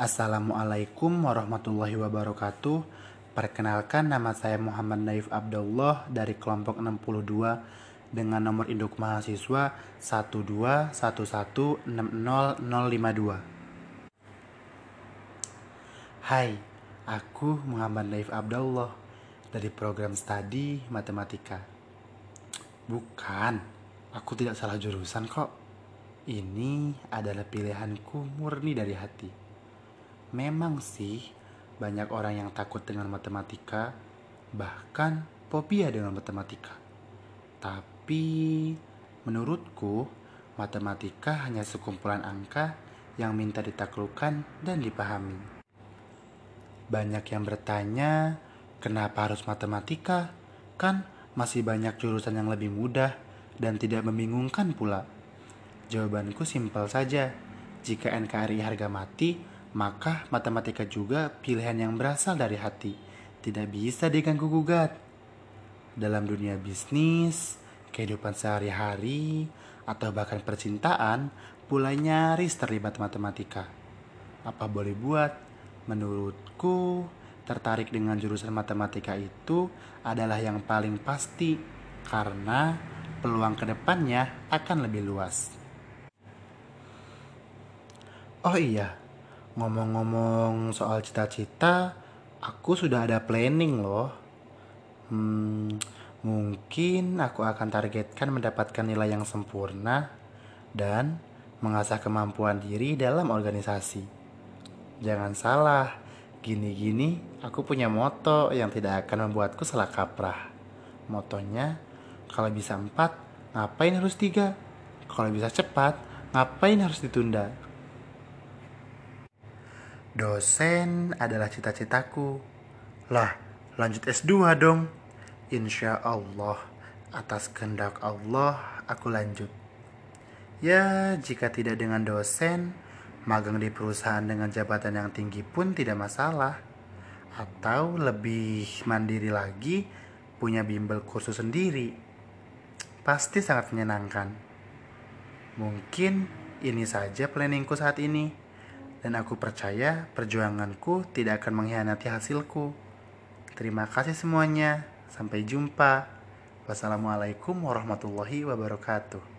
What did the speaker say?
Assalamualaikum warahmatullahi wabarakatuh. Perkenalkan nama saya Muhammad Naif Abdullah dari kelompok 62 dengan nomor induk mahasiswa 121160052. Hai, aku Muhammad Naif Abdullah dari program studi matematika. Bukan, aku tidak salah jurusan kok. Ini adalah pilihanku murni dari hati. Memang sih, banyak orang yang takut dengan matematika, bahkan fobia dengan matematika. Tapi, menurutku, matematika hanya sekumpulan angka yang minta ditaklukkan dan dipahami. Banyak yang bertanya, kenapa harus matematika? Kan masih banyak jurusan yang lebih mudah dan tidak membingungkan pula. Jawabanku simpel saja. Jika NKRI harga mati, maka matematika juga pilihan yang berasal dari hati, tidak bisa diganggu gugat. Dalam dunia bisnis, kehidupan sehari-hari, atau bahkan percintaan, pula nyaris terlibat matematika. Apa boleh buat? Menurutku, tertarik dengan jurusan matematika itu adalah yang paling pasti karena peluang ke depannya akan lebih luas. Oh iya, Ngomong-ngomong soal cita-cita, aku sudah ada planning loh. Hmm, mungkin aku akan targetkan mendapatkan nilai yang sempurna dan mengasah kemampuan diri dalam organisasi. Jangan salah, gini-gini aku punya moto yang tidak akan membuatku salah kaprah. Motonya, kalau bisa empat, ngapain harus tiga? Kalau bisa cepat, ngapain harus ditunda? Dosen adalah cita-citaku. Lah, lanjut S2 dong. Insya Allah, atas kehendak Allah, aku lanjut. Ya, jika tidak dengan dosen, magang di perusahaan dengan jabatan yang tinggi pun tidak masalah. Atau lebih mandiri lagi, punya bimbel kursus sendiri. Pasti sangat menyenangkan. Mungkin ini saja planningku saat ini dan aku percaya perjuanganku tidak akan mengkhianati hasilku. Terima kasih semuanya. Sampai jumpa. Wassalamualaikum warahmatullahi wabarakatuh.